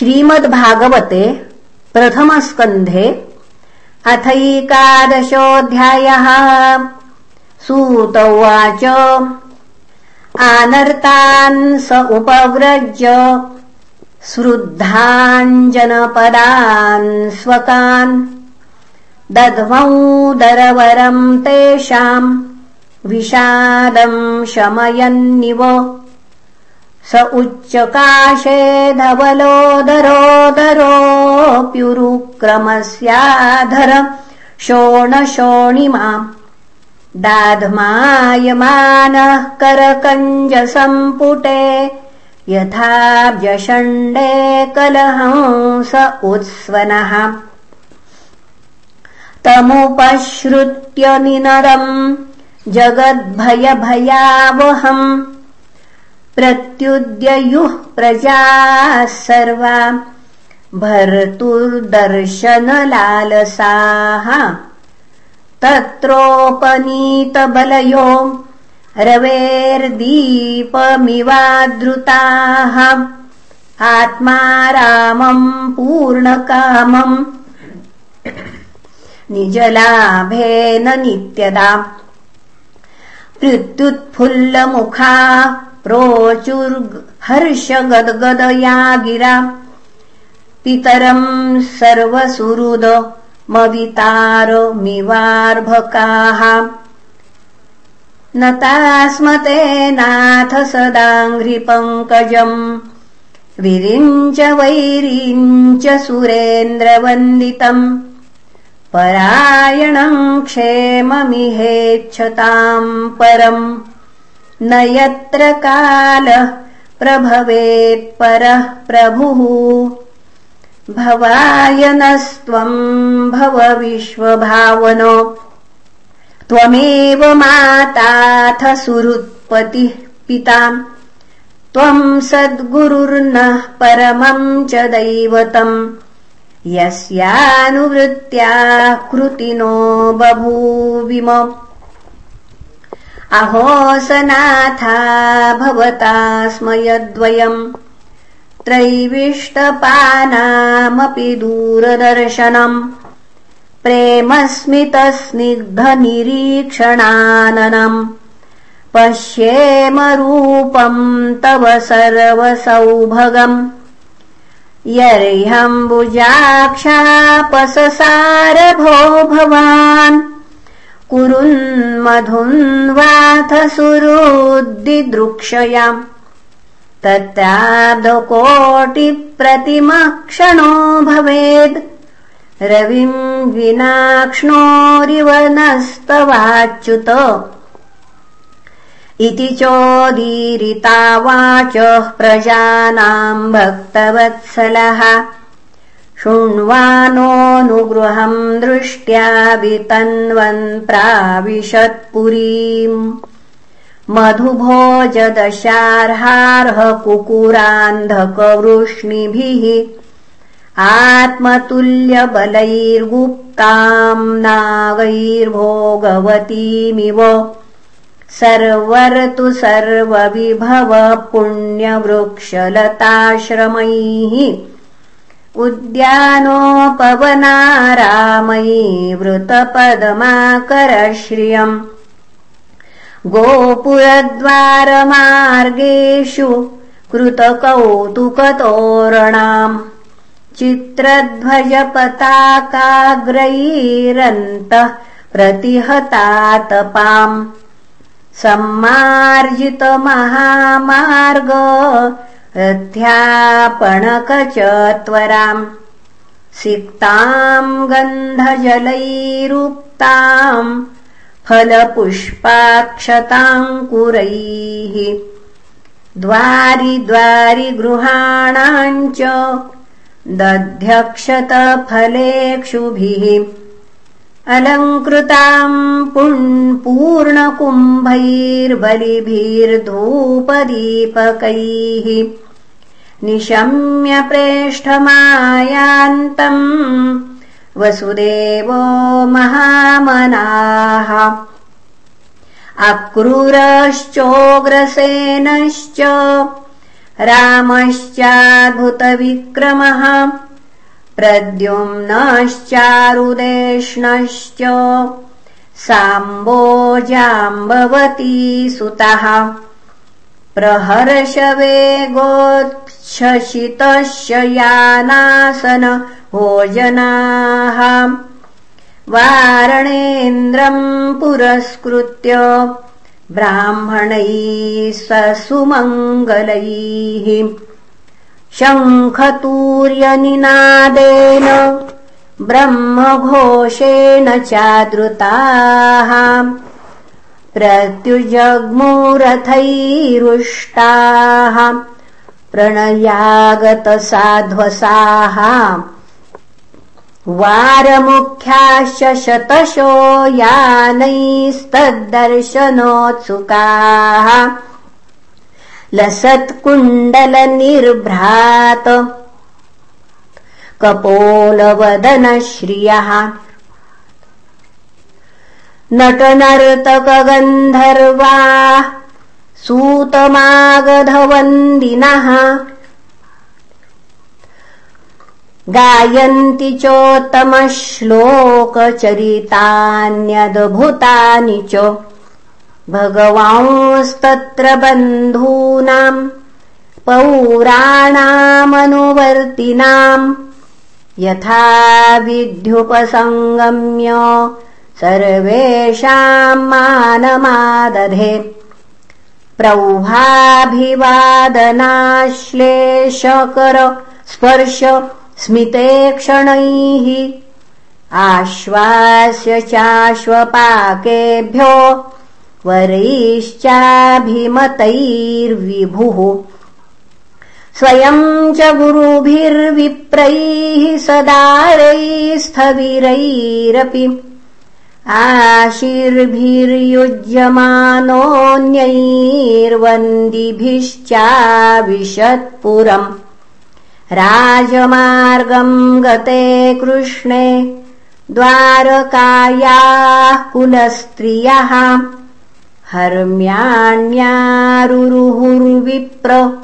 श्रीमद्भागवते प्रथमस्कन्धे अथैकादशोऽध्यायः। सूत उवाच। आनर्तान् स उपव्रज्य श्रुद्धाञ्जनपदान् स्वकान्। दध्मौदरवरम् तेषाम् विषादम् शमयन्निव स उच्चकाशे धवलोदरोदरोऽप्युरुक्रमस्याधर शोणशोणिमाम् दाध्मायमानः करकञ्जसम्पुटे यथाब्जषण्डे कलहंस उत्स्वनः तमुपश्रुत्य निनरम् जगद्भयभयावहम् प्रत्युद्ययुः प्रजाः सर्वा भर्तुर्दर्शनलालसाः। तत्रोपनीतबलयो रवेर्दीपमिवादृताः। आत्मा रामम् पूर्णकामम् निजलाभेन नित्यदा। प्रत्युत्फुल्लमुखा प्रोचुर्हर्षगद्गदया गिरा पितरम् सर्वसुहृदमवितारमिवार्भकाः न तास्मते नाथ सदाङ्घ्रिपङ्कजम्। विरिञ्च वैरिञ्च सुरेन्द्रवन्दितम्। परायणम् क्षेममिहेच्छताम् परम् न यत्र कालः प्रभवेत्परः प्रभुः। भवायनस्त्वम् भव विश्वभावन। त्वमेव माताथ सुहृत्पतिः पिताम्। त्वम् सद्गुरुर्नः परमम् च दैवतम्। यस्यानुवृत्त्या कृतिनो बभूविम अहोसनाथा भवता स्म यद्वयम्। त्रैविष्टपानामपि दूरदर्शनम्। प्रेमस्मितस्निग्धनिरीक्षणाननम्। पश्येमरूपम् तव सर्वसौभगम्। यर्ह्यम्बुजाक्षापससारभो भवान् कुरुन्मधुन्वाथ सुरुद्दिदृक्षयाम् तत्राब्धकोटिप्रतिमक्षणो भवेद्। रविम् विनाक्ष्णोरिव नस्तवाच्युत। इति चोदीरिता वाचः प्रजानाम् भक्तवत्सलः शृण्वानोऽनुगृहम् दृष्ट्या वितन्वन् प्राविशत्पुरीम् मधुभोजदशार्हार्ह कुकुरान्धकवृष्णिभिः आत्मतुल्यबलैर्गुप्ताम् नागैर्भोगवतीमिव। सर्वर्तु सर्वविभव पुण्यवृक्षलताश्रमैः वृतपदमाकरश्रियम् गोपुरद्वारमार्गेषु कृतकौतुकतोरणाम् चित्रध्वजपताकाग्रैरन्तः प्रतिहतातपाम् सम्मार्जितमहामार्ग अध्यापणक च त्वराम् सिक्ताम् गन्धजलैरुक्ताम् फलपुष्पाक्षताङ्कुरैः द्वारि द्वारि गृहाणाम् च दध्यक्षतफलेक्षुभिः अलङ्कृताम् पूर्णकुम्भैर्बलिभिर्धूपदीपकैः निशम्य प्रेष्ठमायान्तम्। वसुदेवो महामनाः। अक्रूरश्चोग्रसेनश्च। रामश्चाद्भुतविक्रमः। प्रद्युम्नश्चारुदेष्णश्च। साम्बोजाम्बवती सुतः प्रहर्षवेगोच्छसितस्य यानासन भोजनाः वारणेन्द्रम् पुरस्कृत्य ब्राह्मणैः ससुमङ्गलैः शङ्खतूर्यनिनादेन ब्रह्मघोषेण चादृताः प्रत्युजग्मुरथैरुष्टाः प्रणयागतसाध्वसाः वारमुख्याश्च शतशो यानैस्तद्दर्शनोत्सुकाः लसत्कुण्डलनिर्भ्रात कपोलवदनश्रियः नटनर्तकगन्धर्वा सूतमागधवन्दिनः गायन्ति चोत्तमश्लोकचरितान्यद्भुतानि च। भगवांस्तत्र बन्धूनाम् पौराणामनुवर्तिनाम् यथा विद्युपसङ्गम्य सर्वेषाम् मानमादधे। प्रौभाभिवादनाश्लेषकर स्पर्श स्मितेक्षणैः आश्वास्य चाश्वपाकेभ्यो वरैश्चाभिमतैर्विभुः। स्वयम् च गुरुभिर्विप्रैः सदारैस्थविरैरपि आशीर्भिर्युज्यमानोऽन्यैर्वन्दिभिश्चाविशत्पुरम्। राजमार्गम् गते कृष्णे द्वारकायाः कुलस्त्रियः। हर्म्याण्यारुरुहुर्विप्र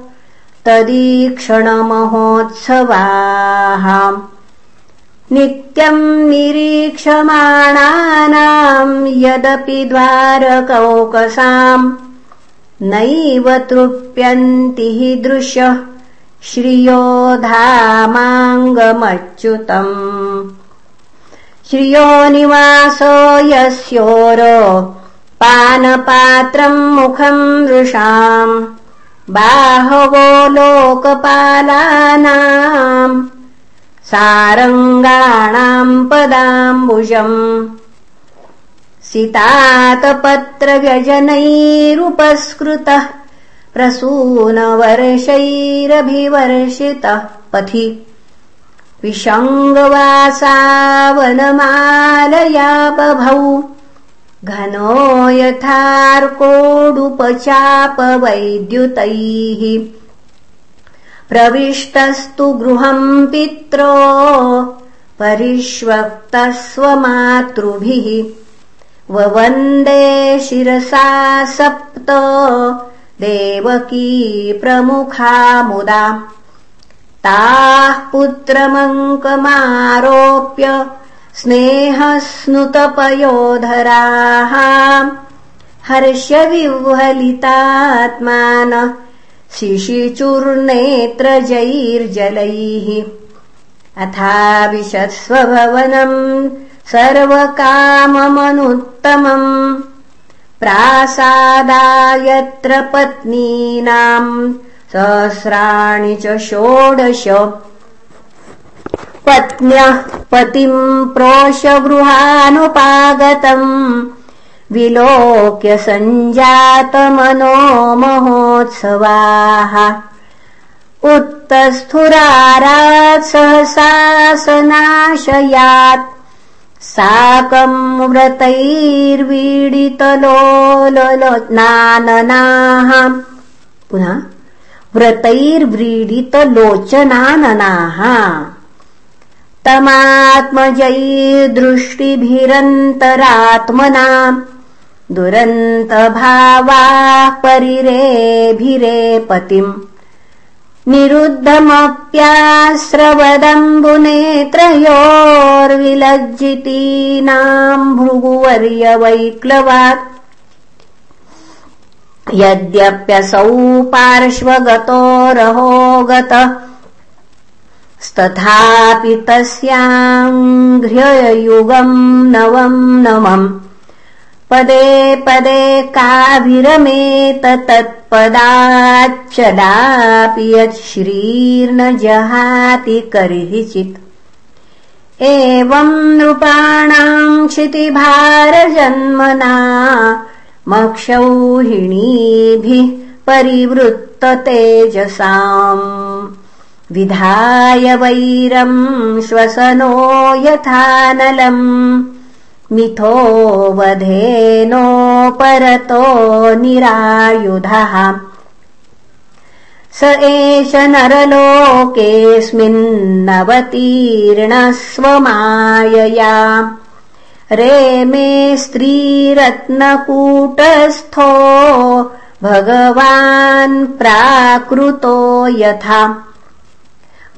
तदीक्षणमहोत्सवाः नित्यम् निरीक्षमाणानाम् यदपि द्वारकौकसाम् नैव तृप्यन्ति हि दृश्य श्रियो धामाङ्गमच्युतम्। श्रियो निवासो यस्योर पानपात्रम् मुखम् वृषाम् बाहवो लोकपालानाम् सारङ्गाणाम् पदाम्बुजम् सितातपत्रव्यजनैरुपस्कृतः प्रसूनवर्षैरभिवर्षितः पथि विषङ्गवासावनमालया बभौ घनो यथार्कोडुपचापवैद्युतैः प्रविष्टस्तु गृहम् पित्रो परिष्वक्तः स्वमातृभिः ववन्दे शिरसा सप्त देवकी प्रमुखा मुदा। ताः पुत्रमङ्कमारोप्य स्नेहस्नुतपयोधराः। हर्षविह्वलितात्मानः शिशिचुर्नेत्रजैर्जलैः अथाविशत्स्वभवनम् सर्वकाममनुत्तमम् प्रासादायत्र पत्नीनाम् सहस्राणि च षोडश। पत्न्यः पतिम् प्रोषगृहानुपागतम् विलोक्य सञ्जातमनो महोत्सवाः उत्तस्थुरारात् सहसासनाशयात् साकम् व्रतैर्वीडितलोलनाननाः पुनः व्रतैर्व्रीडितलोचनाननाः तमात्मजैर्दृष्टिभिरन्तरात्मना दुरन्तभावाः परिरेभिरे पतिम्। निरुद्धमप्यास्रवदम्बुनेत्रयोर्विलज्जितीनाम् भृगुवर्यवैक्लवात्। यद्यप्यसौ पार्श्वगतो रहो स्तथापि तस्याङ्घ्र्ययुगम् नवम् नमम् पदे पदे काभिरमेत तत्पदाच्चदापि यत् श्रीर्न जहाति करिचित् एवम् नृपाणाम् क्षितिभारजन्मना मक्षौहिणीभिः परिवृत्ततेजसाम् विधाय वैरम् श्वसनो यथानलम् मिथो वधेनो परतो निरायुधः। स एष नरलोकेऽस्मिन्नवतीर्णस्वमायया रेमे स्त्रीरत्नकूटस्थो भगवान् प्राकृतो यथा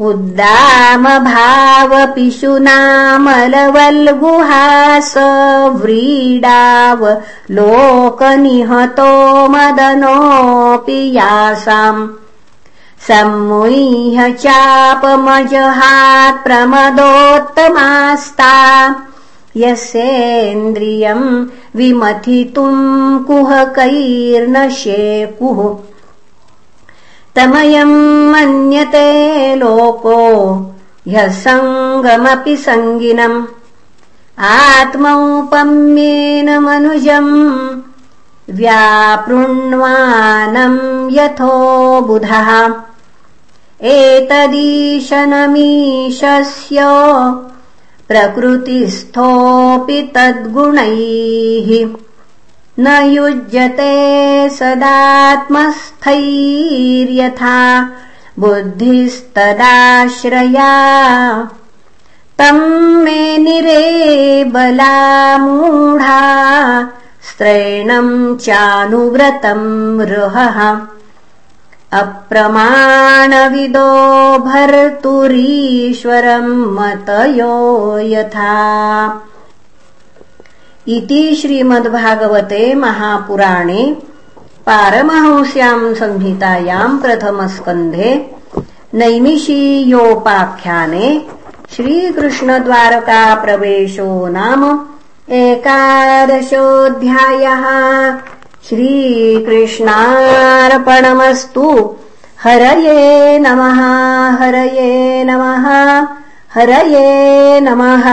उद्दामभावपिशुनामलवल्गुहास व्रीडाव लोकनिहतो मदनोऽपि यासाम् सम्मुह्य चापमजहात् प्रमदोत्तमास्ता यस्येन्द्रियम् विमथितुम् कुहकैर्न शेकुः तमयम् मन्यते लोको ह्यः सङ्गमपि सङ्गिनम्। आत्मौपम्येन मनुजम् व्यापृण्वानम् यथो बुधः। एतदीशनमीशस्य प्रकृतिस्थोऽपि तद्गुणैः न युज्यते सदात्मस्थैर्यथा बुद्धिस्तदाश्रया। तम् मे निरे बलामूढा स्त्रैणम् चानुव्रतम् रुहः अप्रमाणविदो भर्तुरीश्वरम् मतयो यथा इति श्रीमद्भागवते महापुराणे पारमहंस्याम् संहितायाम् प्रथमस्कन्धे नैमिषीयोपाख्याने श्रीकृष्णद्वारकाप्रवेशो नाम एकादशोऽध्यायः। श्रीकृष्णार्पणमस्तु। हरये नमः हरये नमः हरये नमः